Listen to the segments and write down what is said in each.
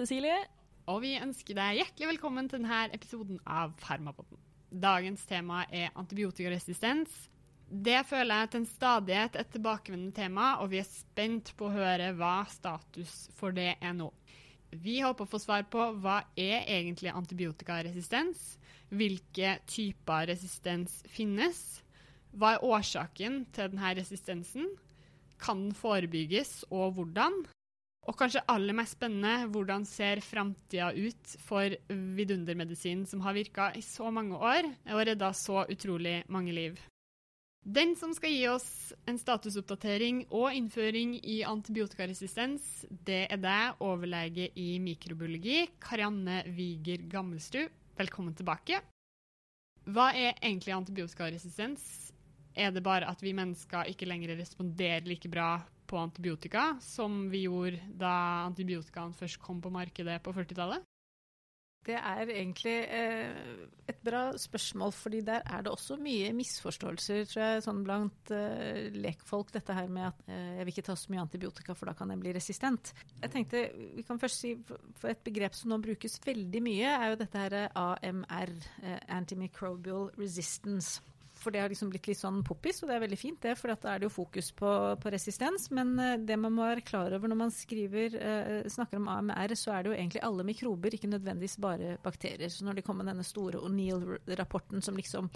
Cecilie. Og vi ønsker deg hjertelig velkommen til denne episoden av Farmapotten. Dagens tema er antibiotikaresistens. Det føler jeg til en stadighet et tilbakevendende tema, og vi er spent på å høre hva status for det er nå. Vi håper å få svar på hva er egentlig antibiotikaresistens, hvilke typer resistens finnes, hva er årsaken til denne resistensen, kan den forebygges, og hvordan? Og kanskje aller mest spennende, hvordan ser framtida ut for vidundermedisin som har virka i så mange år og redda så utrolig mange liv? Den som skal gi oss en statusoppdatering og innføring i antibiotikaresistens, det er deg, overlege i mikrobiologi, Karianne Wiger Gammelsrud. Velkommen tilbake. Hva er egentlig antibiotikaresistens? Er det bare at vi mennesker ikke lenger responderer like bra på antibiotika som vi gjorde da antibiotikaen først kom på markedet på 40-tallet? Det er egentlig eh, et bra spørsmål, fordi der er det også mye misforståelser tror jeg, sånn blant eh, lekfolk. Dette her med at eh, jeg vil ikke ta så mye antibiotika, for da kan jeg bli resistent. Jeg tenkte, Vi kan først si for et begrep som nå brukes veldig mye, er jo dette her AMR, eh, antimicrobial resistance. For det har liksom blitt litt sånn poppis, og det er veldig fint, det, for da er det jo fokus på, på resistens. Men uh, det man må være klar over når man skriver, uh, snakker om AMR, så er det jo egentlig alle mikrober, ikke nødvendigvis bare bakterier. Så når de kom med denne store O'Neill-rapporten som liksom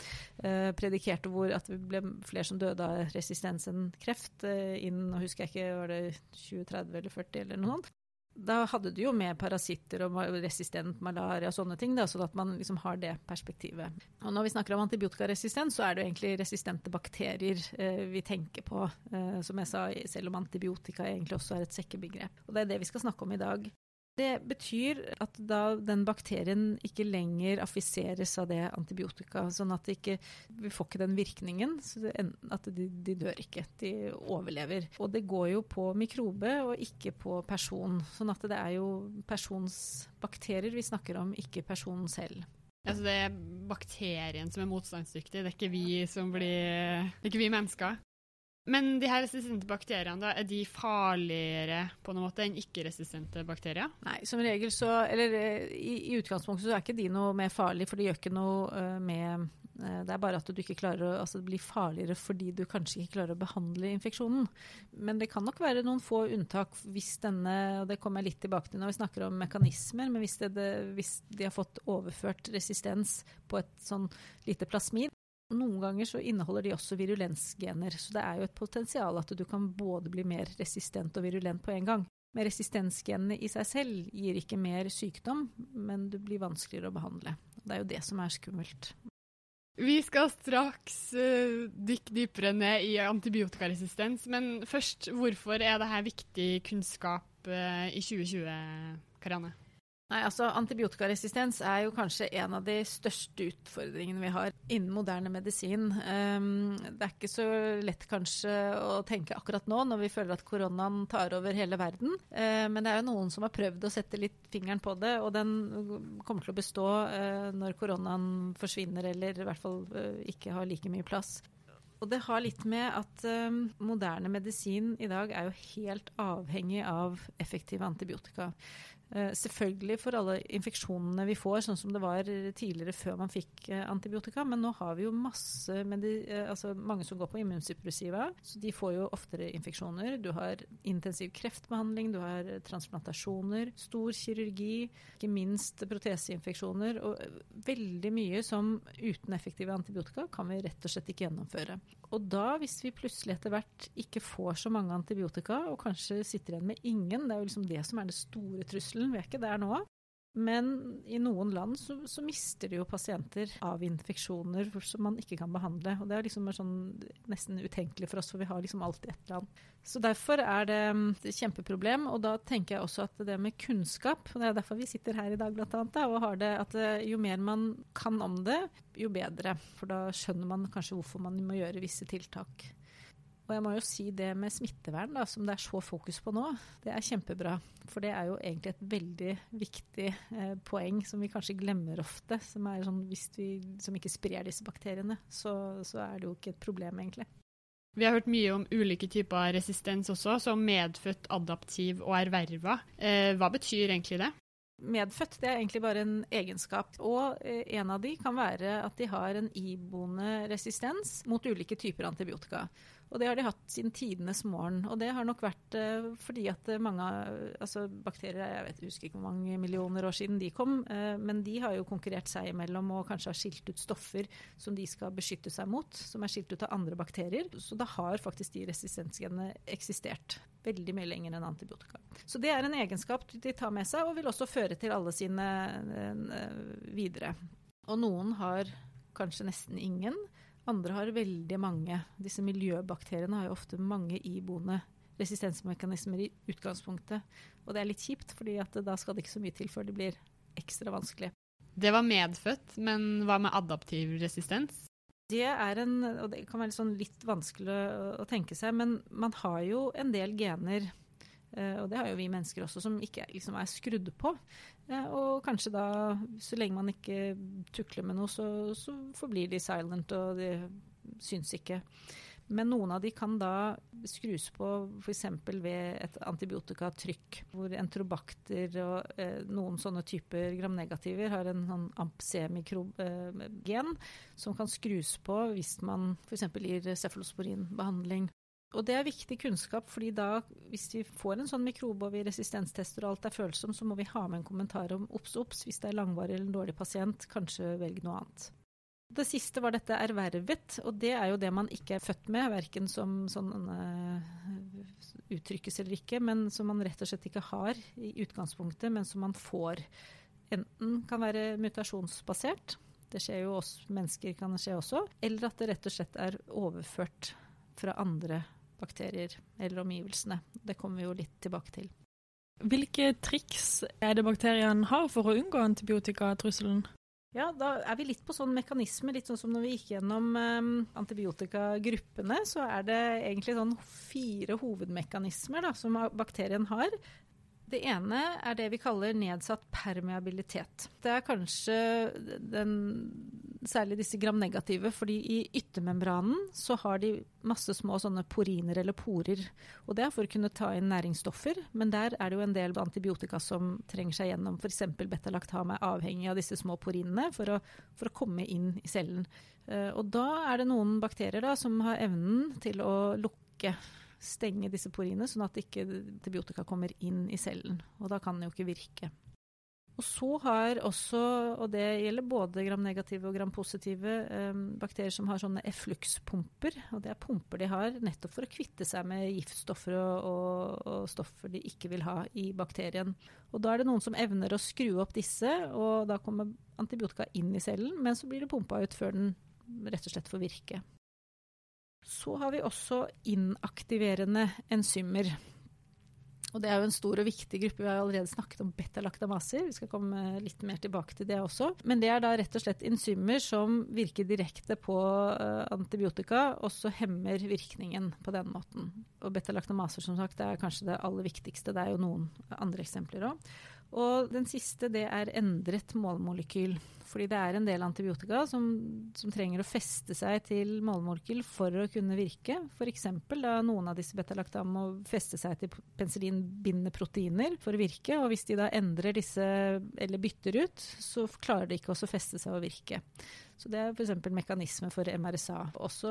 uh, predikerte hvor at det ble flere som døde av resistens enn kreft, innen, nå husker jeg ikke, var det 2030 eller 40 eller noe sånt da hadde du jo med parasitter og resistent malaria og sånne ting, da, sånn at man liksom har det perspektivet. Og når vi snakker om antibiotikaresistens, så er det jo egentlig resistente bakterier eh, vi tenker på. Eh, som jeg sa, selv om antibiotika egentlig også er et sekkebegrep. Og det er det vi skal snakke om i dag. Det betyr at da den bakterien ikke lenger affiseres av det antibiotika, sånn at ikke, vi får ikke den virkningen. at de, de, dør ikke, de overlever. Og det går jo på mikrobe og ikke på person. Sånn at det er jo persons bakterier vi snakker om, ikke personen selv. Altså det er bakterien som er motstandsdyktig, det er ikke vi som blir Det er ikke vi mennesker? Men de her resistente bakteriene, da, er de farligere på noen måte enn ikke-resistente bakterier? Nei, som regel så Eller eh, i, i, utgangspunktet så er ikke de noe mer farlig, for de gjør ikke noe uh, med uh, Det er bare at du ikke klarer å Altså det blir farligere fordi du kanskje ikke klarer å behandle infeksjonen. Men det kan nok være noen få unntak hvis denne Og det kommer jeg litt tilbake til når vi snakker om mekanismer, men hvis, det, det, hvis de har fått overført resistens på et sånn lite plasmid, noen ganger så inneholder de også virulensgener, så det er jo et potensial at du kan både bli mer resistent og virulent på en gang. Men resistensgenene i seg selv gir ikke mer sykdom, men du blir vanskeligere å behandle. Det er jo det som er skummelt. Vi skal straks uh, dykke dypere ned i antibiotikaresistens, men først, hvorfor er dette viktig kunnskap uh, i 2020, Karianne? Nei, altså Antibiotikaresistens er jo kanskje en av de største utfordringene vi har innen moderne medisin. Um, det er ikke så lett kanskje å tenke akkurat nå, når vi føler at koronaen tar over hele verden. Uh, men det er jo noen som har prøvd å sette litt fingeren på det, og den kommer til å bestå uh, når koronaen forsvinner, eller i hvert fall uh, ikke har like mye plass. Og det har litt med at um, moderne medisin i dag er jo helt avhengig av effektive antibiotika. Uh, selvfølgelig for alle infeksjonene vi får, sånn som det var tidligere før man fikk uh, antibiotika. Men nå har vi jo masse uh, altså mange som går på immunsuppressiva, så de får jo oftere infeksjoner. Du har intensiv kreftbehandling, du har transplantasjoner, stor kirurgi, ikke minst proteseinfeksjoner. Og veldig mye som uten effektive antibiotika kan vi rett og slett ikke gjennomføre. Og da, hvis vi plutselig etter hvert ikke får så mange antibiotika, og kanskje sitter igjen med ingen, det er jo liksom det som er det store trusselen, vi er ikke der nå. Men i noen land så, så mister de jo pasienter av infeksjoner som man ikke kan behandle. Og det er liksom sånn nesten utenkelig for oss, for vi har liksom alltid et eller annet. Så derfor er det et kjempeproblem. Og da tenker jeg også at det med kunnskap, og det er derfor vi sitter her i dag blant annet, og har det at eh, jo mer man kan om det, jo bedre. For da skjønner man kanskje hvorfor man må gjøre visse tiltak. Og jeg må jo si det med smittevern, da, som det er så fokus på nå, det er kjempebra. For det er jo egentlig et veldig viktig eh, poeng som vi kanskje glemmer ofte. Som er sånn hvis vi som ikke sprer disse bakteriene, så, så er det jo ikke et problem, egentlig. Vi har hørt mye om ulike typer resistens også, som medfødt, adaptiv og erverva. Eh, hva betyr egentlig det? Medfødt det er egentlig bare en egenskap. Og eh, en av de kan være at de har en iboende resistens mot ulike typer antibiotika. Og det har de hatt siden tidenes morgen. Og det har nok vært eh, fordi at mange altså bakterier Jeg vet, husker ikke hvor mange millioner år siden de kom, eh, men de har jo konkurrert seg imellom og kanskje har skilt ut stoffer som de skal beskytte seg mot, som er skilt ut av andre bakterier. Så da har faktisk de resistensgenene eksistert veldig mye lenger enn antibiotika. Så det er en egenskap de tar med seg, og vil også føre til alle sine eh, videre. Og noen har kanskje nesten ingen. Andre har veldig mange. Disse miljøbakteriene har jo ofte mange iboende resistensmekanismer i utgangspunktet. Og det er litt kjipt, fordi da skal det ikke så mye til før det blir ekstra vanskelig. Det var medfødt, men hva med adaptiv resistens? Det er en, og det kan være sånn litt vanskelig å, tenke seg, men man har jo en del gener, og det har jo vi mennesker også, som ikke liksom er skrudd på. Eh, og kanskje da, så lenge man ikke tukler med noe, så, så forblir de silent, og de syns ikke. Men noen av de kan da skrus på f.eks. ved et antibiotikatrykk, hvor entrobakter og eh, noen sånne typer gramnegativer har en sånn AMP-C-mikrogen eh, som kan skrus på hvis man f.eks. gir cefalosporinbehandling. Og det er viktig kunnskap, fordi da, hvis vi får en sånn mikrobe og vi resistenstester og alt er følsomt, så må vi ha med en kommentar om obs, obs, hvis det er langvarig eller en dårlig pasient, kanskje velg noe annet. Det siste var dette ervervet, og det er jo det man ikke er født med, verken som sånn uh, uttrykkes eller ikke, men som man rett og slett ikke har i utgangspunktet, men som man får. Enten kan være mutasjonsbasert, det skjer jo oss mennesker kan skje også, eller at det rett og slett er overført fra andre bakterier eller omgivelsene. Det kommer vi jo litt tilbake til. Hvilke triks er det bakteriene har for å unngå antibiotikatrusselen? Ja, da er vi litt på sånn mekanisme, litt sånn som når vi gikk gjennom um, antibiotikagruppene, så er det egentlig sånn fire hovedmekanismer da, som bakterien har. Det ene er det vi kaller nedsatt permeabilitet. Det er kanskje den, særlig disse gramnegative, fordi i yttermembranen så har de masse små sånne poriner eller porer. Og det er for å kunne ta inn næringsstoffer, men der er det jo en del antibiotika som trenger seg gjennom. F.eks. betalaktam er avhengig av disse små porinene for å, for å komme inn i cellen. Uh, og da er det noen bakterier da, som har evnen til å lukke stenge disse porinene, sånn at ikke antibiotika kommer inn i cellen. Og da kan den jo ikke virke. Og så har også, og det gjelder både gramnegative og grampositive eh, bakterier som har sånne efflukspumper. Og det er pumper de har nettopp for å kvitte seg med giftstoffer og, og, og, stoffer de ikke vil ha i bakterien. Og da er det noen som evner å skru opp disse, og da kommer antibiotika inn i cellen, men så blir det pumpa ut før den rett og slett får virke. Så har vi også inaktiverende enzymer. Og det er jo en stor og viktig gruppe. Vi har allerede snakket om betalaktamaser. Vi skal komme litt mer tilbake til det også. Men det er da rett og slett enzymer som virker direkte på uh, antibiotika, og så hemmer virkningen på den måten. Og betalaktamaser som sagt, er kanskje det aller viktigste. Det er jo noen andre eksempler òg. Og den siste det er endret målmolekyl. Fordi det er en del antibiotika som, som trenger å feste seg til malmorkel for å kunne virke. F.eks. da noen av disse betalaktam må feste seg til penicillinbindende proteiner for å virke. Og hvis de da endrer disse, eller bytter ut, så klarer de ikke å feste seg og virke. Så det er f.eks. mekanisme for MRSA. Også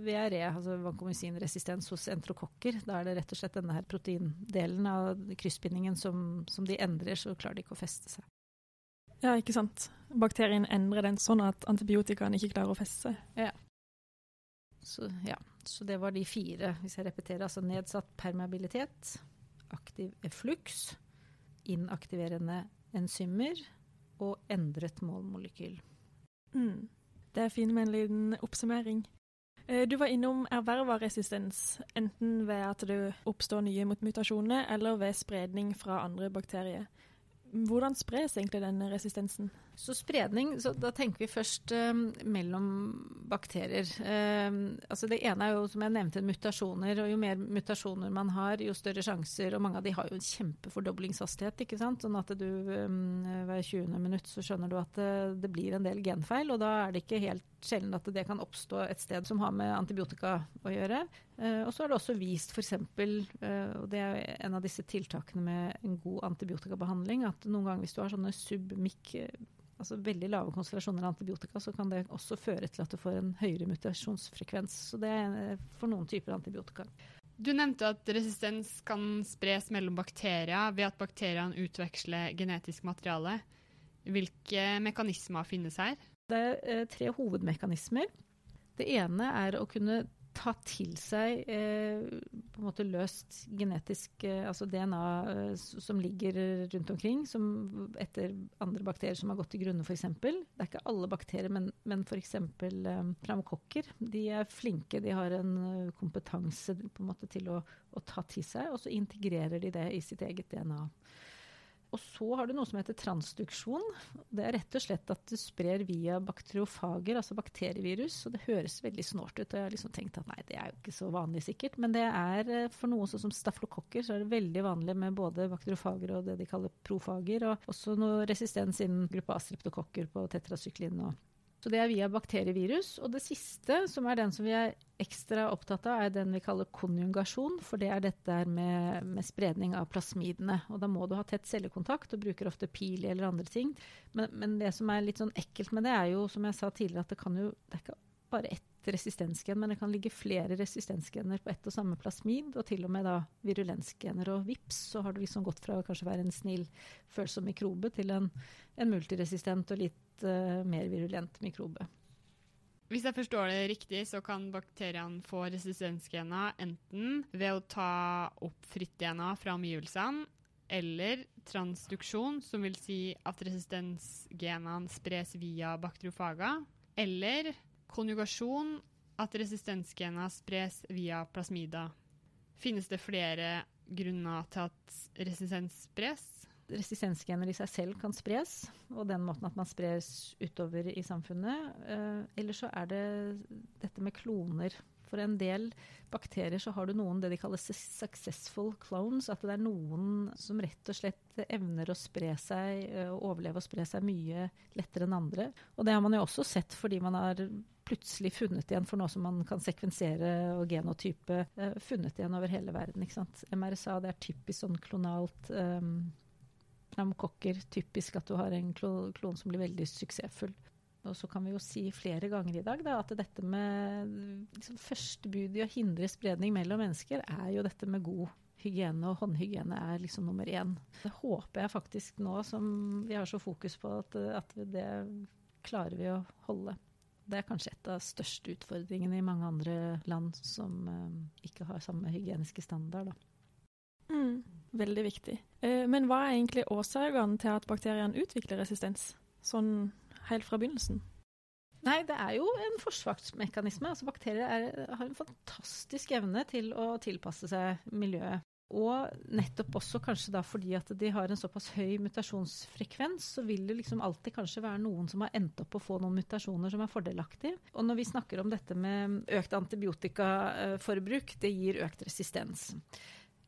VRE, altså vancomycin-resistens hos entrokokker. Da er det rett og slett denne her proteindelen av kryssbindingen som, som de endrer, så klarer de ikke å feste seg. Ja, ikke sant. Bakterien endrer den sånn at antibiotikaen ikke klarer å feste seg. Ja. Så, ja. så det var de fire, hvis jeg repeterer. Altså nedsatt permeabilitet, aktiv effluks, inaktiverende enzymer og endret målmolekyl. Mm. Det er fint med en liten oppsummering. Eh, du var innom erverva resistens, enten ved at det oppstår nye mutasjoner, eller ved spredning fra andre bakterier. Hvordan spres egentlig denne resistensen? Så spredning, så da tenker vi først eh, mellom bakterier. Eh, altså det ene er jo, som jeg nevnte, mutasjoner. Og jo mer mutasjoner man har, jo større sjanser. Og mange av de har jo en kjempefordoblingshastighet. ikke sant? Sånn at du eh, hver 20. minutt så skjønner du at det, eh, det, blir en del genfeil. Og da er det ikke helt sjelden at det kan oppstå et sted som har med antibiotika å gjøre. Eh, og så er det også vist f.eks., uh, og det er en av disse tiltakene med en god antibiotikabehandling, at noen ganger hvis du har sånne submic altså veldig lave konsentrasjoner av antibiotika, så kan det også føre til at du får en høyere mutasjonsfrekvens. Så det er for noen typer antibiotika. Du nevnte at resistens kan spres mellom bakterier ved at bakteriene utveksler genetisk materiale. Hvilke mekanismer finnes her? Det er uh, tre hovedmekanismer. Det ene er å kunne ta til seg eh, på en måte løst genetisk eh, altså DNA eh, som ligger rundt omkring, som etter andre bakterier som har gått til grunne, f.eks. Det er ikke alle bakterier, men, men f.eks. Pneumokokker. De er flinke, de har en kompetanse på en måte til å, å ta til seg, og så integrerer de det i sitt eget DNA. Og så har du noe som heter transduksjon. Det er rett og slett at du sprer via bakteriofager, altså bakterievirus. Og det høres veldig snålt ut. Og jeg har liksom tenkt at nei, det er jo ikke så vanlig sikkert. Men det er eh, for noe sånn som staflokokker, så er det veldig vanlig med både bakteriofager og det de kaller profager. Og også noe resistens innen gruppe A-streptokokker på tetrasyklin og så det er via bakterievirus. Og det siste, som er den som vi er ekstra opptatt av, er den vi kaller konjugasjon. For det er dette med, med spredning av plasmidene. Og da må du ha tett cellekontakt, og bruker ofte pil eller andre ting. Men, men, det som er litt sånn ekkelt med det, er jo, som jeg sa tidligere, at det kan jo Det er ikke bare ett resistensgen, men det kan ligge flere resistensgener på ett og samme plasmid, og til og med da virulensgener. Og vips, så har du liksom gått fra å kanskje være en snill, følsom mikrobe til en, en multiresistent og litt uh, mer virulent mikrobe. Hvis jeg forstår det riktig, så kan bakteriene få resistensgener enten ved å ta opp fritt DNA fra omgivelsene, eller transduksjon, som vil si at resistensgenene spres via bakteriofager, eller konjugasjon, at resistensgena spres via plasmida. Finnes det flere grunner til at resistens spres? resistensgener i seg selv kan spres, og den måten at man spres utover i samfunnet. Eh, eller så er det dette med kloner. For en del bakterier så har du noen det de kaller successful clones. At det er noen som rett og slett evner å spre seg, og overleve og spre seg mye lettere enn andre. Og det har man jo også sett fordi man har plutselig funnet igjen for noe som man kan sekvensere og genotype. Eh, funnet igjen over hele verden. ikke sant? MRSA det er typisk sånn klonalt um, pneumokokker. Typisk at du har en klon som blir veldig suksessfull. Og så kan vi jo si flere ganger i dag da, at dette med liksom, første bud i å hindre spredning mellom mennesker, er jo dette med god hygiene, og håndhygiene er liksom nummer én. Det håper jeg faktisk nå som vi har så fokus på at, at det klarer vi å holde. Det er kanskje et av største utfordringene i mange andre land som um, ikke har samme hygieniske standard. Da. Mm, veldig viktig. Eh, men hva er egentlig årsakene til at bakteriene utvikler resistens, sånn helt fra begynnelsen? Nei, det er jo en forsvarsmekanisme. Altså, bakterier er, har en fantastisk evne til å tilpasse seg miljøet. Og nettopp også kanskje da fordi at de har en såpass høy mutasjonsfrekvens, så vil det liksom alltid kanskje være noen som har endt opp å få noen mutasjoner som er fordelaktige. Og når vi snakker om dette med økt antibiotikaforbruk, det gir økt resistens.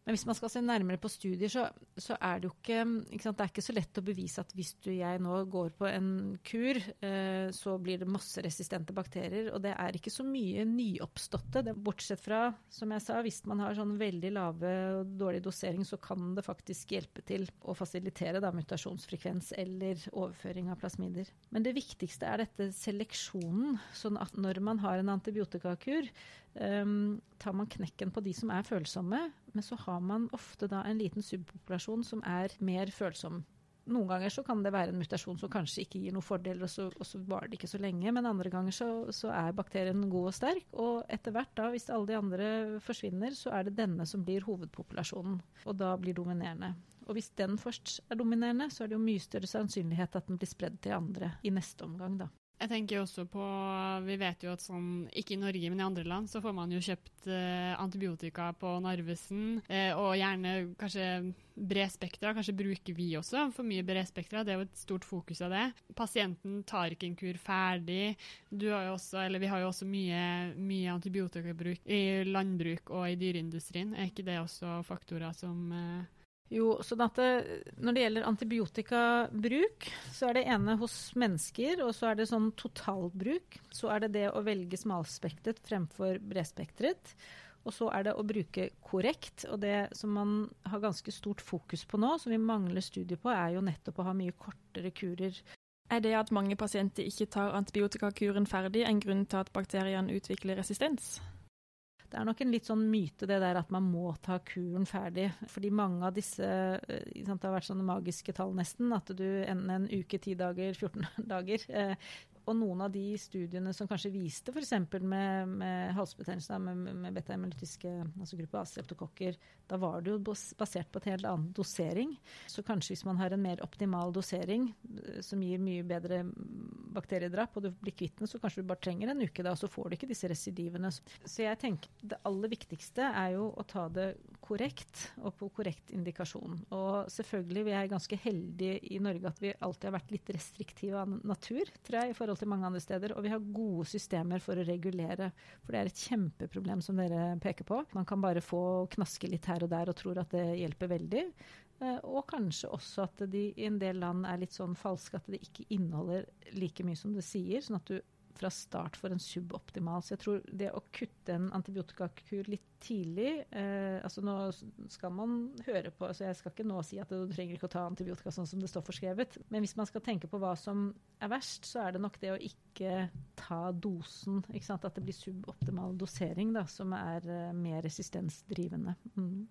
Men hvis man skal se nærmere på studier, så, så er det jo ikke, ikke Det er ikke så lett å bevise at hvis du jeg nå går på en kur, eh, så blir det masse resistente bakterier. Og det er ikke så mye nyoppståtte. Det, bortsett fra, som jeg sa, hvis man har sånn veldig lave og dårlig dosering, så kan det faktisk hjelpe til å fasilitere da, mutasjonsfrekvens eller overføring av plasmider. Men det viktigste er dette seleksjonen. Sånn at når man har en antibiotikakur, um, tar man knekken på de som er følsomme, men så har man ofte da en liten subpopulasjon som er mer følsom. Noen ganger så kan det være en mutasjon som kanskje ikke gir noen fordeler, og så, og så varer det ikke så lenge. Men andre ganger så, så, er bakterien god og sterk. Og etter hvert, da, hvis alle de andre forsvinner, så er det denne som blir hovedpopulasjonen. Og da blir dominerende. Og hvis den først er dominerende, så er det jo mye større sannsynlighet at den blir spredd til andre i neste omgang, da. Jeg tenker også på Vi vet jo at sånn, ikke i Norge, men i andre land, så får man jo kjøpt eh, antibiotika på Narvesen, eh, og gjerne kanskje bredspektra. Kanskje bruker vi også for mye bredspektra. Det er jo et stort fokus av det. Pasienten tar ikke en kur ferdig. Har også, vi har jo også mye, mye antibiotikabruk i landbruk og i dyreindustrien. Er ikke det også faktorer som eh, jo, så det, Når det gjelder antibiotikabruk, så er det ene hos mennesker, og så er det sånn totalbruk. Så er det det å velge smalspektret fremfor bredspektret. Og så er det å bruke korrekt. Og det som man har ganske stort fokus på nå, som vi mangler studier på, er jo nettopp å ha mye kortere kurer. Er det at mange pasienter ikke tar antibiotikakuren ferdig, en grunn til at bakteriene utvikler resistens? Det er nok en litt sånn myte det der at man må ta kuren ferdig. Fordi mange av disse sant, Det har vært sånne magiske tall nesten. At du enten en uke, ti dager, 14 dager eh, og noen av de studiene som kanskje viste f.eks. med, med halsbetennelse med, med beta-hemolytiske altså gruppe A-streptokokker, da var det jo basert på et helt annen dosering. Så kanskje hvis man har en mer optimal dosering eh, som gir mye bedre bakteriedrap, og du blir kvitt den, så kanskje du bare trenger en uke da, og så får du ikke disse residivene. Så jeg tenker det aller viktigste er jo å ta det korrekt, og på korrekt indikasjon. Og selvfølgelig, vi er ganske heldige i Norge at vi alltid har vært litt restriktive av natur, tror jeg, i forhold til mange andre steder. Og vi har gode systemer for å regulere, for det er et kjempeproblem som dere peker på. Man kan bare få knaske litt her og der og tror at det hjelper veldig. Eh, og kanskje også at de i en del land er litt sånn falske, at det ikke inneholder like mye som det sier. sånn at du fra start får en suboptimal. Så jeg tror det å kutte en antibiotikakur litt tidlig eh, altså Nå skal man høre på så Jeg skal ikke nå si at du trenger ikke å ta antibiotika sånn som det står forskrevet. Men hvis man skal tenke på hva som er verst, så er det nok det å ikke ta dosen. Ikke sant? At det blir suboptimal dosering da, som er eh, mer resistensdrivende. Mm.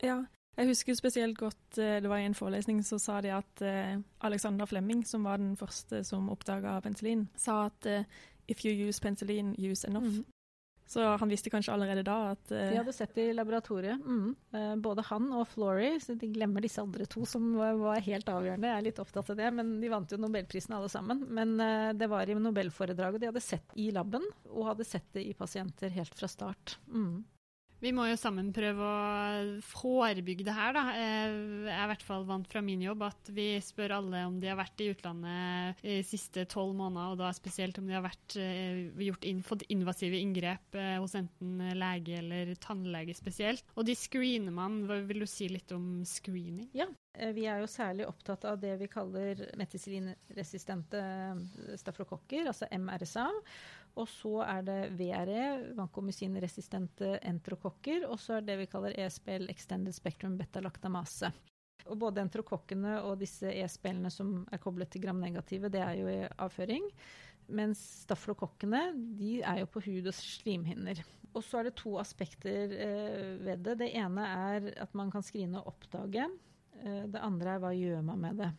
Ja, jeg husker spesielt godt eh, det var i en forelesning så sa de at uh, Alexander Flemming, som var den første som oppdaga penicillin, sa at uh, if you use penicillin, use enough. Mm. Så han visste kanskje allerede da at De hadde sett det i laboratoriet. Mm. Både han og Flory, så de glemmer disse andre to som var, helt avgjørende. Jeg er litt opptatt av det, men de vant jo nobelprisen alle sammen. Men det var i nobelforedraget de hadde sett i laben, og hadde sett det i pasienter helt fra start. Mm. Vi må jo sammen prøve å forebygge det her, da. Eh, jeg er i hvert fall vant fra min jobb at vi spør alle om de har vært i utlandet de siste tolv måneder, og da spesielt om de har vært, eh, gjort inn, fått invasive inngrep eh, hos enten lege eller tannlege spesielt. Og de screener man. Hva Vil du si litt om screening? Ja, vi er jo særlig opptatt av det vi kaller meticillinresistente staflokokker, altså MRSA. Og så er det VRE, vancomycin-resistente. Og så er det vi kaller ESBL, Extended Spectrum Beta-lactamase. Og både enterokokkene og disse ESBL-ene som er koblet til gramnegative, det er jo i avføring. Mens staflokokkene de er jo på hud og slimhinner. Og så er det to aspekter eh, ved det. Det ene er at man kan skrine og oppdage. Eh, det andre er hva gjør man med det.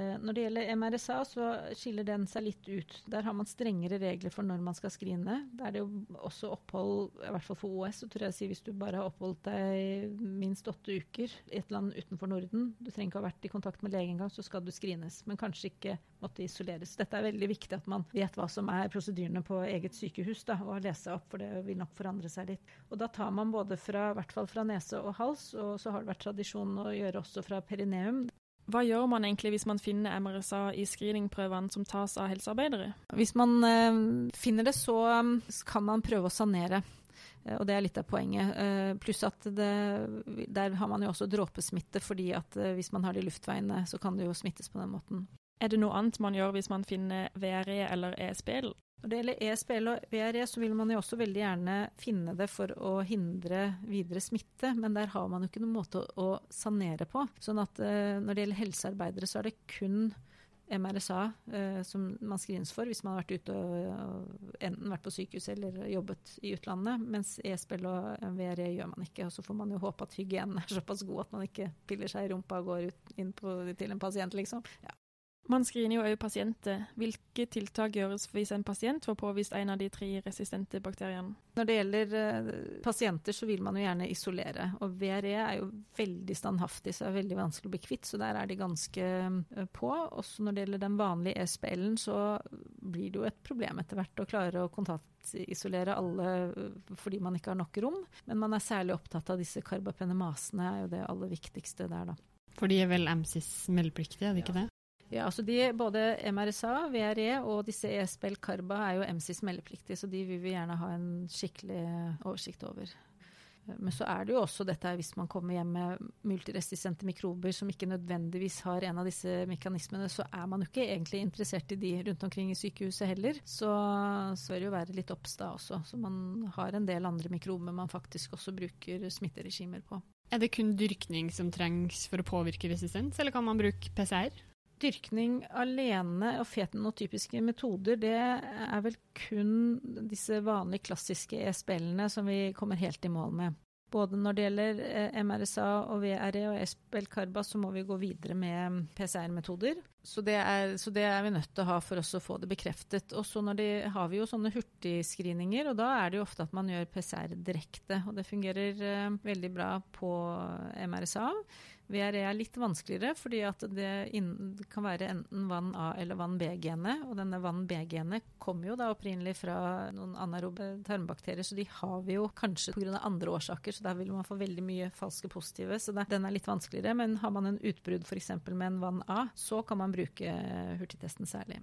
Eh, når det gjelder MRSA, så skiller den seg litt ut. Der har man strengere regler for når man skal skrine. Da er det jo også opphold, i hvert fall for OS, så tror jeg si hvis du bare har oppholdt deg minst åtte uker i et land utenfor Norden, du trenger ikke ha vært i kontakt med lege engang, så skal du skrines. Men kanskje ikke måtte isoleres. Dette er veldig viktig at man vet hva som er prosedyrene på eget sykehus, da, og lese opp, for det vil nok forandre seg litt. Og da tar man både fra, i hvert fall fra nese og hals, og så har det vært tradisjon å gjøre også fra perineum. Hva gjør man egentlig hvis man finner MRSA i screeningprøvene som tas av helsearbeidere? Hvis man eh, finner det, så um, kan man prøve å sanere. Uh, og det er litt av poenget. Uh, pluss at det, der har man jo også dråpesmitte, fordi at hvis man har det i luftveiene, så kan det jo smittes på den måten. Er det noe annet man gjør hvis man finner VRE eller ESBL? Når det gjelder ESBL og VRE, så vil man jo også veldig gjerne finne det for å hindre videre smitte, men der har man jo ikke noen måte å, sanere på. Sånn at uh, når det gjelder helsearbeidere, så er det kun MRSA eh, som man screenes for hvis man har vært ute og, enten vært på sykehus eller jobbet i utlandet, mens e-spill og VRE gjør man ikke. Og så får man jo håpe at hygienen er såpass god at man ikke piller seg i rumpa og går ut, inn på, til en pasient, liksom. Ja. Man screener jo òg pasienter. Hvilke tiltak gjøres hvis en pasient får påvist en av de tre resistente bakteriene? Når det gjelder uh, pasienter, så vil man jo gjerne isolere. Og VRE er jo veldig standhaftig, så det er veldig vanskelig å bli kvitt. Så der er de ganske uh, på. Også når det gjelder den vanlige ESPL-en, så blir det jo et problem etter hvert å klare å kontaktisolere alle uh, fordi man ikke har nok rom. Men man er særlig opptatt av disse karbapenemasene, er jo det aller viktigste der, da. For de er vel MSIS meldepliktige, er det ikke det? Ja, altså de, Både MRSA, VRE og disse ESBL Carba er jo MCs meldepliktige, så de vil vi gjerne ha en skikkelig oversikt over. Men så er det jo også dette hvis man kommer hjem med multiresistente mikrober som ikke nødvendigvis har en av disse mekanismene, så er man jo ikke egentlig interessert i de rundt omkring i sykehuset heller. Så, så bør det jo være litt da også. Så man har en del andre mikrober man faktisk også bruker smitteregimer på. Er det kun dyrkning som trengs for å påvirke resistens, eller kan man bruke PCR? Dyrkning alene og fetenotypiske metoder, det er vel kun disse vanlige klassiske ESBL-ene som vi kommer helt i mål med. Både når det gjelder eh, MRSA og VRE og ESBL-Carbas, så må vi gå videre med PCR-metoder. Så, så, det er vi nødt til å ha for oss å få det bekreftet. Og så har vi jo sånne hurtigscreeninger, og da er det jo ofte at man gjør PCR direkte. Og det fungerer eh, veldig bra på MRSA. VRE er litt vanskeligere, fordi det, det, kan være enten vann A- eller vann B-genet. Og denne vann B-genet kommer jo da opprinnelig fra noen anaerobe tarmbakterier, så de har vi jo kanskje pga. andre årsaker, så der vil man få veldig mye falske positive. Så det, den er litt vanskeligere. Men har man en utbrudd f.eks. med en vann A, så kan man bruke hurtigtesten særlig.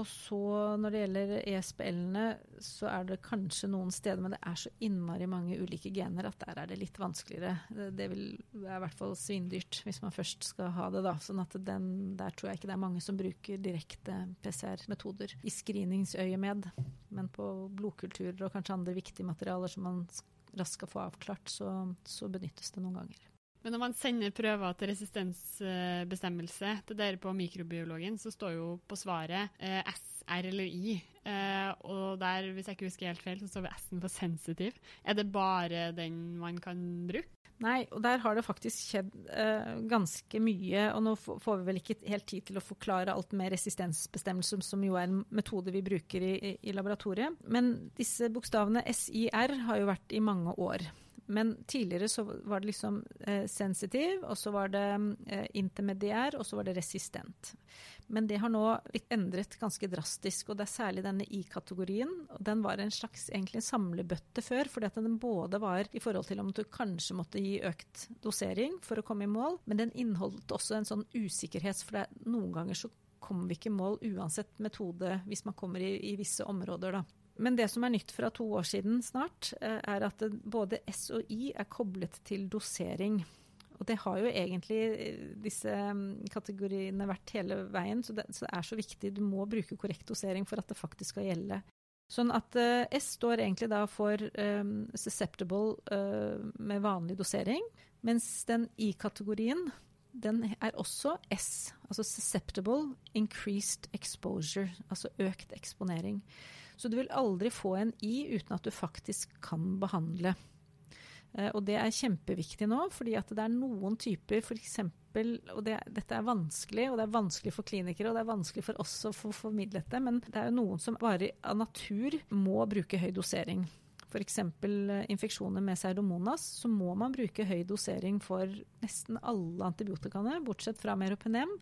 Og så når det gjelder ESBL-ene, så er det kanskje noen steder, men det er så innmari mange ulike gener at der er det litt vanskeligere. Det, vil være i hvert fall svindyrt hvis man først skal ha det, da. Sånn at den, der tror jeg ikke det er mange som bruker direkte PCR-metoder i screeningsøyemed. Men på blodkulturer og kanskje andre viktige materialer som man raskt skal få avklart, så, så benyttes det noen ganger. Men når man sender prøver til resistensbestemmelse til dere på mikrobiologen, så står jo på svaret eh, S, R eller I. Eh, og der, hvis jeg ikke husker helt feil, så står S-en for sensitiv. Er det bare den man kan bruke? Nei, og der har det faktisk skjedd eh, ganske mye. Og nå får vi vel ikke helt tid til å forklare alt med resistensbestemmelse, som jo er en metode vi bruker i, i laboratoriet. Men disse bokstavene SIR har jo vært i mange år. Men tidligere så var det liksom eh, sensitiv, og så var det eh, intermediær, og så var det resistent. Men det har nå blitt endret ganske drastisk, og det er særlig denne I-kategorien. Den var en slags egentlig samlebøtte før, fordi at den både var i forhold til om du kanskje måtte gi økt dosering for å komme i mål, men den inneholdt også en sånn usikkerhet, for det, noen ganger så kommer vi ikke i mål uansett metode hvis man kommer i, i visse områder, da. Men det som er nytt fra to år siden snart, eh, er at både S og I er koblet til dosering. Og det har jo egentlig eh, disse mm, kategoriene vært hele veien, så det, er så viktig. Du må bruke korrekt dosering for at det faktisk skal gjelde. Sånn at uh, S står egentlig da for um, susceptible uh, med vanlig dosering, mens den I-kategorien den er også S, altså susceptible increased exposure, altså økt eksponering. Så du vil aldri få en I uten at du faktisk kan behandle. Uh, og det er kjempeviktig nå, fordi at det er noen typer f.eks. Og det, dette er vanskelig, og det er vanskelig for klinikere, og det er vanskelig for oss å få formidlet det, men det er jo noen som bare av natur må bruke høy dosering. F.eks. Eh, infeksjoner med pseudomonas, så må man bruke høy dosering for nesten alle antibiotikaene, bortsett fra meropenem.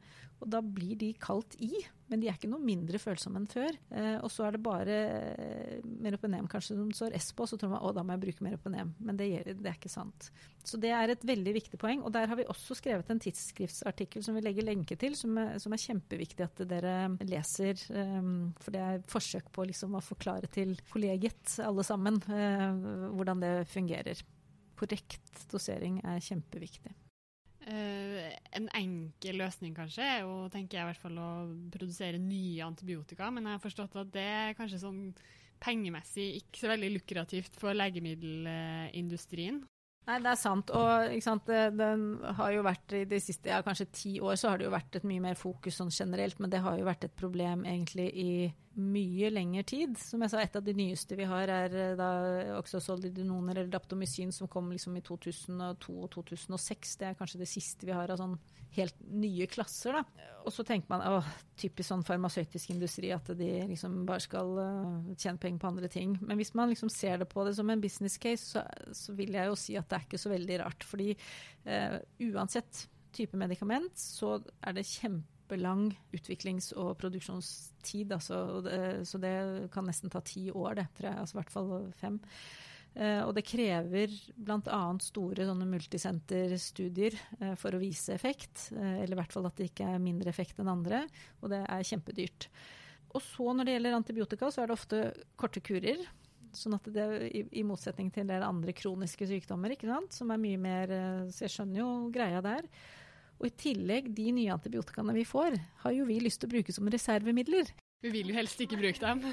Og da blir de kalt i, men de er ikke noe mindre følsomme enn før. Eh, og så er det bare eh, meropenem kanskje som står S på, så tror man å da må jeg bruke meropenem. Men det, det, er ikke sant. Så det er et veldig viktig poeng. Og der har vi også skrevet en tidsskriftsartikkel som vi legger lenke til, som er, som er kjempeviktig at dere leser. Eh, for det er forsøk på liksom å forklare til kollegiet, alle sammen, eh, hvordan det fungerer. Korrekt dosering er kjempeviktig. Uh, en enkel løsning kanskje er tenker jeg i hvert fall, å produsere nye antibiotika. Men jeg har forstått at det er kanskje sånn pengemessig ikke så veldig lukrativt for legemiddelindustrien. Nei, det er sant. Og sant, den har jo vært i de siste ja, kanskje ti år så har det jo vært et mye mer fokus sånn generelt, men det har jo vært et problem egentlig i mye lengre tid. Som jeg sa, et av de nyeste vi har, er eh, da også eller daptomycin som kom liksom i 2002 og 2006. Det er kanskje det siste vi har av sånn helt nye klasser. Da. Og så tenker man å, typisk sånn farmasøytisk industri at de liksom bare skal uh, tjene penger på andre ting. Men hvis man liksom ser det på det som en business case, så, så vil jeg jo si at det er ikke så veldig rart. Fordi uh, uansett type medikament, så er det kjempelang utviklings- og produksjonstid. Altså, så det kan nesten ta ti år, det, tror jeg. Altså i hvert fall fem. Uh, og det krever bl.a. store sånne multisenterstudier uh, for å vise effekt. Uh, eller i hvert fall at det ikke er mindre effekt enn andre. Og det er kjempedyrt. Og så når det gjelder antibiotika, så er det ofte korte kurer. Sånn at det, i, i motsetning til en del andre kroniske sykdommer, ikke sant? som er mye mer Så jeg skjønner jo greia der. Og i tillegg, de nye antibiotikaene vi får, har jo vi lyst til å bruke som reservemidler. Vi vil jo helst ikke bruke dem.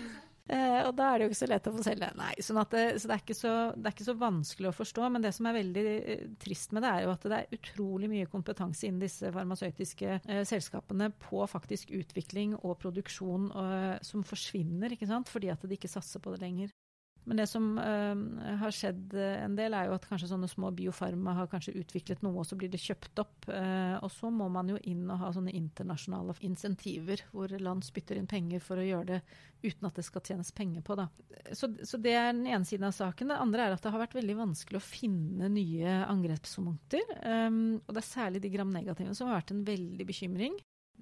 Eh, og da er det jo ikke så lett å få selge. Nei, sånn det, så det er, så, det er, ikke så, vanskelig å forstå. Men det som er veldig eh, trist med det, er jo at det er utrolig mye kompetanse innen disse farmasøytiske eh, selskapene på faktisk utvikling og produksjon eh, som forsvinner, ikke sant? fordi at de ikke satser på det lenger. Men det som uh, har skjedd eh, en del, er jo at kanskje sånne små biofarma har kanskje utviklet noe, og så blir det kjøpt opp. Uh, og så må man jo inn og ha sånne internasjonale insentiver, hvor land spytter inn penger for å gjøre det uten at det skal tjenes penger på. Da. Så, så det er den ene siden av saken. Det andre er at det har vært veldig vanskelig å finne nye angrepspunkter. Um, og det er særlig de gram-negative som har vært en veldig bekymring.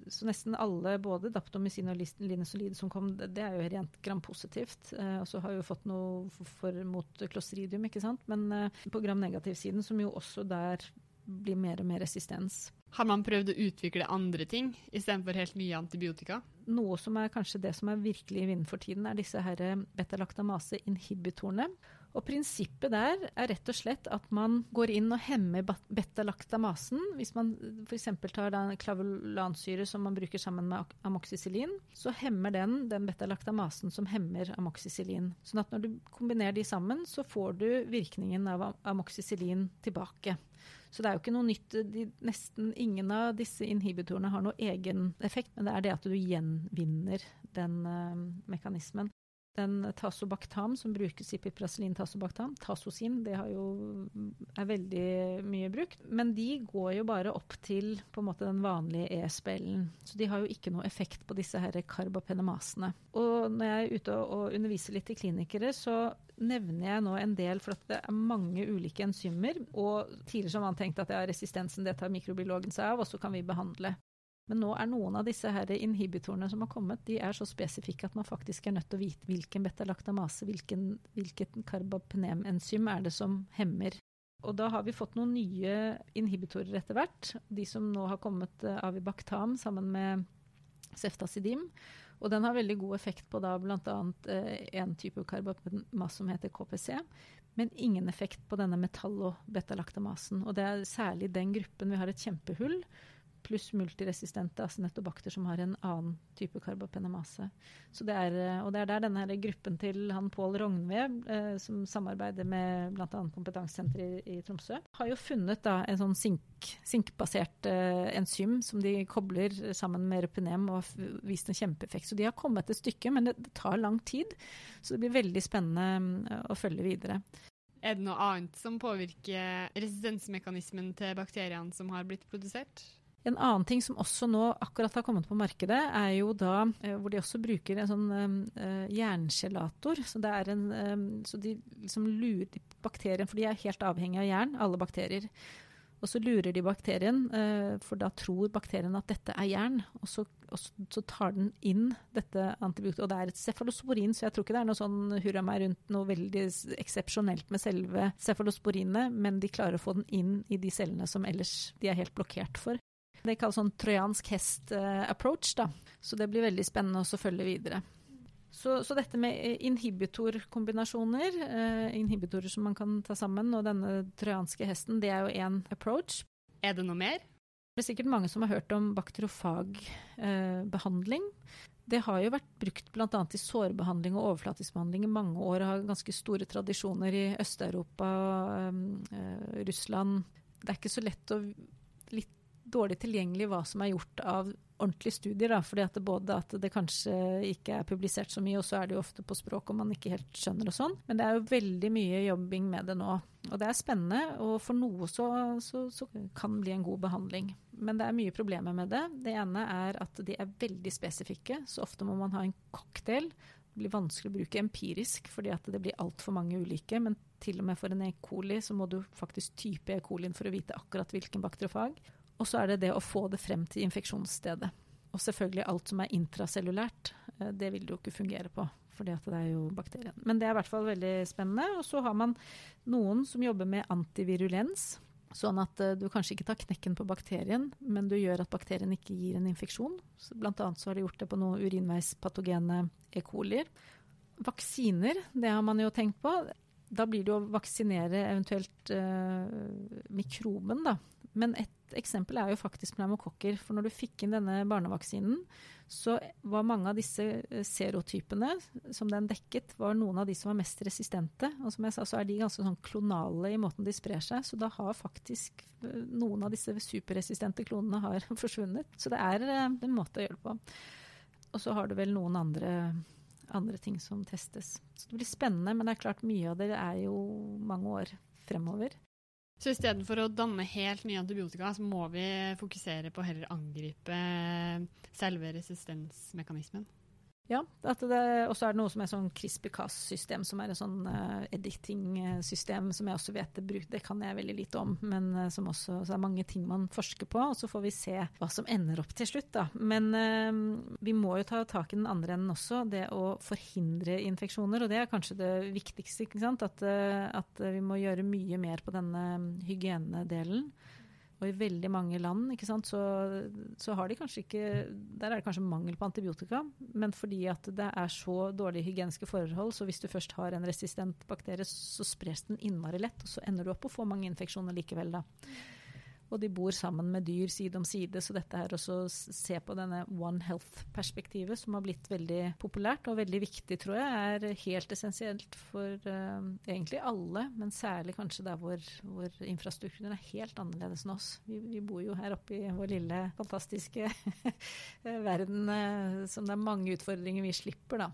Så nesten alle, både daptomycin og linesolid som kom, det er jo rent grampositivt. Eh, og så har vi jo fått noe for, for, mot klostridium, ikke sant. Men eh, på gram-negativ-siden, som jo også der blir mer og mer resistens. Har man prøvd å utvikle andre ting istedenfor helt nye antibiotika? Noe som er kanskje det som er virkelig i vinden for tiden, er disse her eh, betalaktamase-inhibitorene. Og prinsippet der er rett og slett at man går inn og hemmer beta-laktamasen. Hvis man f.eks. tar den klavulansyre som man bruker sammen med amoxicillin, så hemmer den den betalaktamasen som hemmer amoxicillin. Sånn at når du kombinerer de sammen, så får du virkningen av amoxicillin tilbake. Så det er jo ikke noe nytt. De, nesten ingen av disse inhibitorene har noe egen effekt, men det er det at du gjenvinner den uh, mekanismen den tasobaktam som brukes i piprasilin tasobaktam, tasosin, det jo, er veldig mye brukt. Men de går jo bare opp til på en måte den vanlige ESBL-en. Så de har jo ikke noe effekt på disse her karbapenemasene. Og når jeg er ute og underviser litt til klinikere, så nevner jeg nå en del, for det er mange ulike enzymer. Og tidligere har man tenkt at ja, resistensen det tar mikrobiologen seg av, og så kan vi behandle. Men nå er noen av disse her inhibitorene som har kommet, de er så spesifikke at man faktisk er nødt til å vite hvilken betalaktamase, hvilket karbapenemenzym er det som hemmer. Og da har vi fått noen nye inhibitorer etter hvert. De som nå har kommet uh, Avibactam sammen med ceftasidim. Og den har veldig god effekt på da bl.a. Uh, en type karbapemas som heter KPC. Men ingen effekt på denne metallobetalactamasen. Og det er særlig den gruppen vi har et kjempehull pluss multiresistente acinetobakter som har en annen type karbapenemase. Det er, eh, og det er der denne gruppen til han Pål Rognve, eh, som samarbeider med bl.a. Kompetansesenteret i, i, Tromsø, har jo funnet da, en sånn sink, sinkbasert eh, enzym som de kobler sammen med repenem og har vist en kjempeeffekt. Så de har kommet et stykke, men det, det tar lang tid. Så det blir veldig spennende eh, å følge videre. Er det noe annet som påvirker resistensmekanismen til bakteriene som har blitt produsert? En annen ting som også nå akkurat har kommet på markedet, er jo da eh, hvor de også bruker en sånn uh, jerngelator. Så, en, um, så de liksom lurer bakterien, for de er helt avhengig av jern, alle bakterier. Og så lurer de bakterien, for da tror bakterien at dette er jern. Og så, og så tar den inn dette antibiotikum. Og det er et cefalosporin, så jeg tror ikke det er noe sånn hurra meg rundt noe veldig eksepsjonelt med selve cefalosporinet, men de klarer å få den inn i de cellene som ellers de er helt blokkert for. Det kalles sånn trojansk hest-approach, da. Så det blir veldig spennende å følge videre. Så, så, dette med inhibitorkombinasjoner, eh, inhibitorer som man kan ta sammen, og denne trojanske hesten, det er jo én approach. Er det noe mer? Det er sikkert mange som har hørt om bakterofagbehandling. Eh, det har jo vært brukt bl.a. i sårbehandling og overflatisk behandling i mange år. og Har ganske store tradisjoner i Øst-Europa, eh, Russland. Det er ikke så lett å litt dårlig tilgjengelig hva som er gjort av ordentlige studier. Da, fordi at det både at det kanskje ikke er publisert så mye, og så er det jo ofte på språk og man ikke helt skjønner og sånn. Men det er jo veldig mye jobbing med det nå. Og det er spennende, og for noe så, så, så kan bli en god behandling. Men det er mye problemer med det. Det ene er at de er veldig spesifikke, så ofte må man ha en cocktail. Det blir vanskelig å bruke empirisk fordi at det blir altfor mange ulike. Men til og med for en E. coli så må du faktisk type E. colien for å vite akkurat hvilken bakteriofag. Og så er det det å få det frem til infeksjonsstedet. Og selvfølgelig alt som er intracellulært, eh, det vil det jo ikke fungere på. Fordi at det er jo bakterien. Men det er i hvert fall veldig spennende. Og så har man noen som jobber med antivirulens. Sånn at uh, du kanskje ikke tar knekken på bakterien, men du gjør at bakterien ikke gir en infeksjon. Så blant annet så har de gjort det på noen urinveispatogene E. colier. Vaksiner, det har man jo tenkt på. Da blir det å vaksinere eventuelt eh, mikroben, da. Men et eksempel er jo faktisk pneumokokker. For når du fikk inn denne barnevaksinen, så var mange av disse eh, serotypene som den dekket, var noen av de som var mest resistente. Og som jeg sa, så er de ganske sånn klonale i måten de sprer seg. Så da har faktisk eh, noen av disse superresistente klonene har forsvunnet. Så det er eh, en måte å gjøre det på. Og så har du vel noen andre, andre ting som testes. Så det blir spennende, men det er klart mye av det er jo mange år fremover. Så istedenfor å danne helt nye antibiotika, så må vi fokusere på å heller angripe selve resistensmekanismen? Ja, og så er det noe som er sånn CRISPR-Cas-system, som er et sånn uh, editing-system som jeg også vet det bruker, Det kan jeg veldig lite om, men uh, som også så er mange ting man forsker på. Og så får vi se hva som ender opp til slutt, da. Men uh, vi må jo ta tak i den andre enden også, det å forhindre infeksjoner. Og det er kanskje det viktigste, ikke sant. At, at vi må gjøre mye mer på denne hygienedelen. Og i veldig mange land sant, så, så, har de kanskje ikke Der er det kanskje mangel på antibiotika, men fordi at det er så dårlige hygieniske forhold, så hvis du først har en resistent bakterie, så spres den innmari lett, og så ender du opp å få mange infeksjoner likevel, da. Og de bor sammen med dyr side om side, så dette her også se på denne One Health-perspektivet, som har blitt veldig populært og veldig viktig, tror jeg, er helt essensielt for uh, egentlig alle, men særlig kanskje der hvor, hvor infrastrukturen er helt annerledes enn oss. Vi, vi, bor jo her oppe i vår lille, fantastiske verden uh, som det er mange utfordringer vi slipper, da.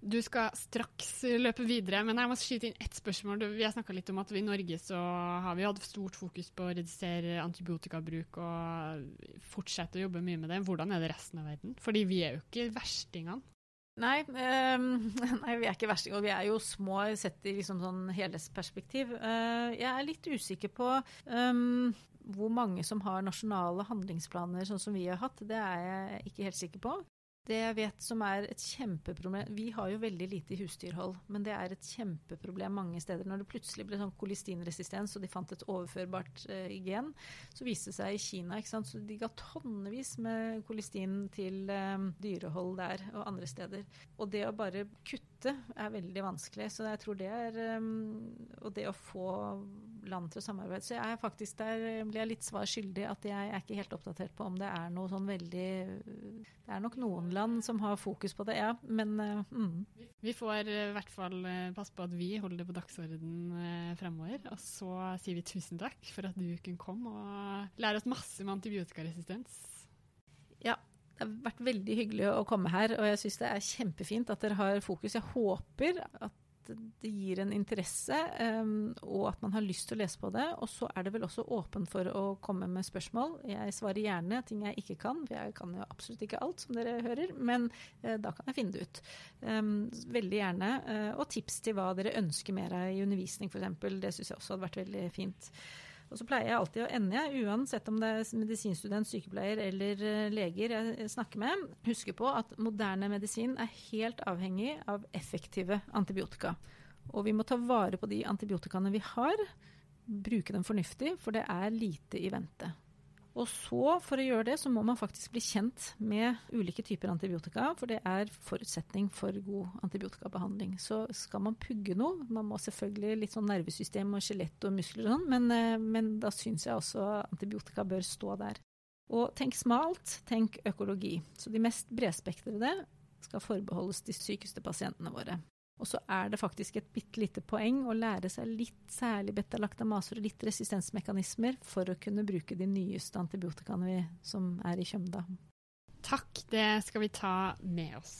Du skal straks løpe videre, men jeg må skyte inn ett spørsmål. Vi har snakka litt om at i Norge så har vi hatt stort fokus på å redusere antibiotikabruk og fortsette å jobbe mye med det. Hvordan er det resten av verden? Fordi vi er jo ikke verstingene. Nei, um, nei, vi er ikke verstinger. Vi er jo små sett i liksom sånn helhetsperspektiv. Uh, jeg er litt usikker på um, hvor mange som har nasjonale handlingsplaner sånn som vi har hatt. Det er jeg ikke helt sikker på. Det jeg vet som er et kjempeproblem Vi har jo veldig lite husdyrhold, men det er et kjempeproblem mange steder. Når det plutselig ble sånn kolistinresistens, og de fant et overførbart eh, gen, så viste det seg i Kina ikke sant? Så de ga tonnevis med kolistin til eh, dyrehold der og andre steder. Og det å bare kutte er veldig vanskelig. Så jeg tror det er um, Og det å få land til å samarbeide Så jeg er faktisk der blir jeg litt svar skyldig at jeg er ikke helt oppdatert på om det er noe sånn veldig Det er nok noen land som har fokus på det, ja. Men uh, mm. Vi får i hvert fall eh, passe på at vi holder det på dagsorden fremover. Og så sier vi tusen takk for at du kunne komme og lære oss masse om antibiotikaresistens. Ja, det har vært veldig hyggelig å komme her, og jeg syns det er kjempefint at dere har fokus. Jeg håper at det gir en interesse, um, og at man har lyst til å lese på det. Og så er det vel også åpen for å komme med spørsmål. Jeg svarer gjerne ting jeg ikke kan, for jeg kan jo absolutt ikke alt, som dere hører. Men uh, da kan jeg finne det ut. Um, veldig gjerne. Uh, og tips til hva dere ønsker mer av i undervisning, f.eks. Det syns jeg også hadde vært veldig fint. Og så pleier jeg alltid å ende, uansett om det er medisinstudent, sykepleier eller eh, leger jeg snakker med, huske på at moderne medisin er helt avhengig av effektive antibiotika. Og vi må ta vare på de antibiotikaene vi har, bruke dem fornuftig, for det er lite i vente. Og så, for å gjøre det, så må man faktisk bli kjent med ulike typer antibiotika, for det er forutsetning for god antibiotikabehandling. Så skal man pugge noe, man må selvfølgelig litt sånn nervesystem og skjelett og muskler og sånn, men, eh, men da syns jeg også antibiotika bør stå der. Og tenk smalt, tenk økologi. Så de mest bredspektrede skal forbeholdes de sykeste pasientene våre. Og så er det faktisk et bitte lite poeng å lære seg litt særlig beta-laktamaser og litt resistensmekanismer for å kunne bruke de nyeste antibiotikaene som er i kjømda. Takk, det skal vi ta med oss.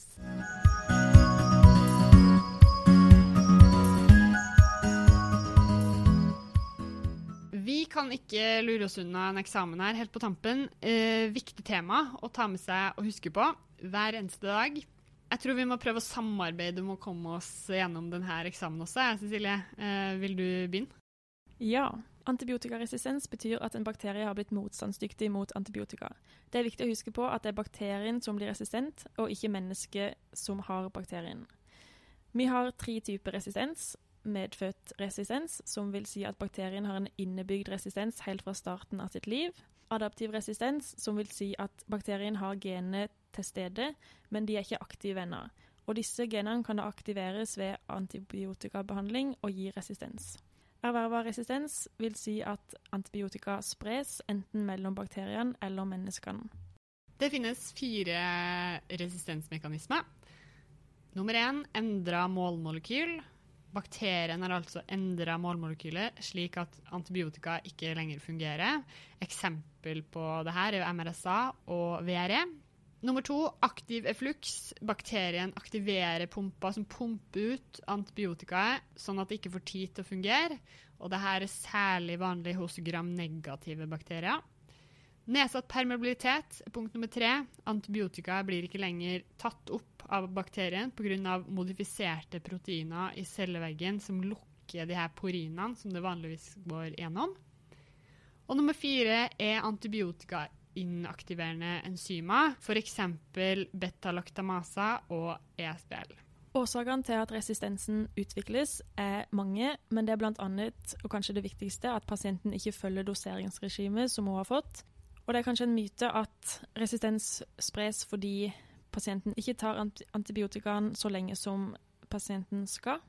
Vi kan ikke lure oss unna en eksamen her helt på tampen. Eh, viktig tema å ta med seg og huske på hver eneste dag. Jeg tror vi må prøve å samarbeide om å komme oss gjennom denne eksamen også. Cecilie, eh, vil du begynne? Ja. Antibiotikaresistens betyr at en bakterie har blitt motstandsdyktig mot antibiotika. Det er viktig å huske på at det er bakterien som blir resistent, og ikke mennesket som har bakterien. Vi har tre typer resistens. Medfødt resistens, som vil si at bakterien har en innebygd resistens helt fra starten av sitt liv. Adaptiv resistens, som vil si at bakterien har genene til stede, men de er ikke aktive ennå. Og disse genene kan da aktiveres ved antibiotikabehandling og gi resistens. Erverva resistens vil si at antibiotika spres enten mellom bakteriene eller menneskene. Det finnes fire resistensmekanismer. Nummer én endra målmolekyl. Bakterien har altså endra målmolekylet slik at antibiotika ikke lenger fungerer. Eksempel på det her er jo MRSA og VRE. Nummer to, aktiv effluks. Bakterien aktiverer pumpa som pumper ut antibiotikaet, sånn at det ikke får tid til å fungere. Og dette er særlig vanlig hos gram-negative bakterier. Nedsatt permeabilitet er punkt nummer tre. Antibiotika blir ikke lenger tatt opp av bakterien pga. modifiserte proteiner i celleveggen som lukker de her porinene som det vanligvis går gjennom. Og nummer fire er antibiotikainaktiverende enzymer, f.eks. betalaktamasa og ESBL. Årsakene til at resistensen utvikles er mange, men det er bl.a. og kanskje det viktigste at pasienten ikke følger doseringsregimet som hun har fått. Og det er kanskje en myte at resistens spres fordi pasienten ikke tar antibiotikaen så lenge som pasienten skal.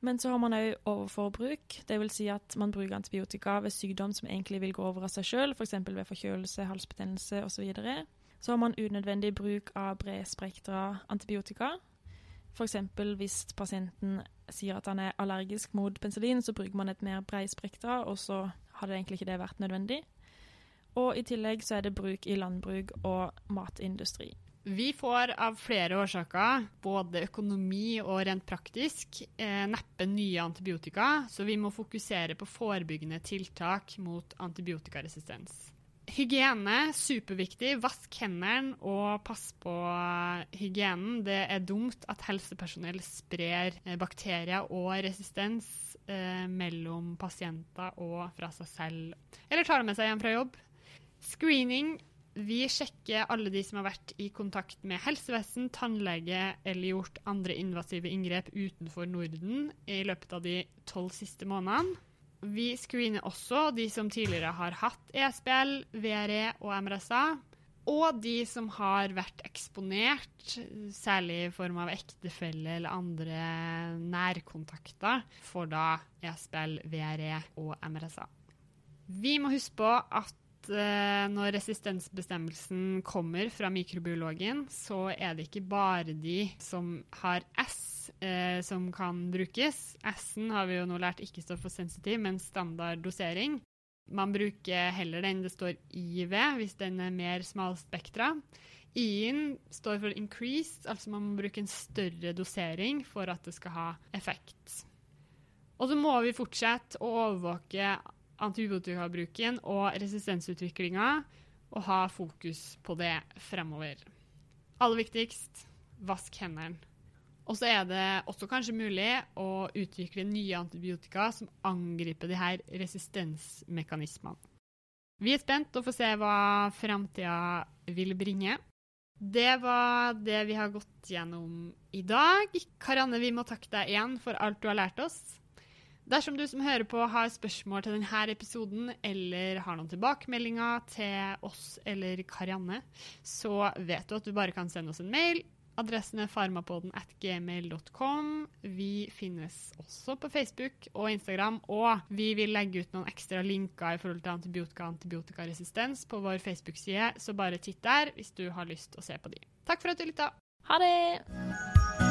Men så har man òg overforbruk, dvs. Si at man bruker antibiotika ved sykdom som egentlig vil gå over av seg sjøl, f.eks. ved forkjølelse, halsbetennelse osv. Så, så har man unødvendig bruk av bredspektra antibiotika. F.eks. hvis pasienten sier at han er allergisk mot penicillin, så bruker man et mer bredspektra, og så hadde egentlig ikke det vært nødvendig. Og i tillegg så er det bruk i landbruk og matindustri. Vi får av flere årsaker, både økonomi og rent praktisk, eh, neppe nye antibiotika, så vi må fokusere på forebyggende tiltak mot antibiotikaresistens. Hygiene superviktig. Vask hendene og pass på hygienen. Det er dumt at helsepersonell sprer eh, bakterier og resistens eh, mellom pasienter og fra seg selv. Eller tar det med seg hjem fra jobb. Screening vi sjekker alle de som har vært i kontakt med helsevesen, tannlege eller gjort andre invasive inngrep utenfor Norden i løpet av de tolv siste månedene. Vi screener også de som tidligere har hatt ESBL, VRE og MRSA. Og de som har vært eksponert, særlig i form av ektefelle eller andre nærkontakter, for da ESBL, VRE og MRSA. Vi må huske på at når resistensbestemmelsen kommer fra mikrobiologen, så er det ikke bare de som har S, eh, som kan brukes. S-en har vi jo nå lært ikke står for sensitiv, men standard dosering. Man bruker heller den det står I ved, hvis den er mer smalspektra. I-en står for increased, altså man må bruke en større dosering for at det skal ha effekt. Og så må vi fortsette å overvåke antibiotikabruken og resistensutviklinga, og ha fokus på det fremover. Aller viktigst vask hendene. Og så er det også kanskje mulig å utvikle nye antibiotika som angriper de her resistensmekanismene. Vi er spent og får se hva framtida vil bringe. Det var det vi har gått gjennom i dag. Karanne, vi må takke deg igjen for alt du har lært oss. Dersom du som hører på har spørsmål til denne episoden, eller har noen tilbakemeldinger til oss eller Karianne, så vet du at du bare kan sende oss en mail. Adressen er farmapoden at gmail.com. Vi finnes også på Facebook og Instagram, og vi vil legge ut noen ekstra linker i forhold til antibiotika og antibiotikaresistens på vår Facebook-side, så bare titt der hvis du har lyst å se på de. Takk for at du lytta. Ha det!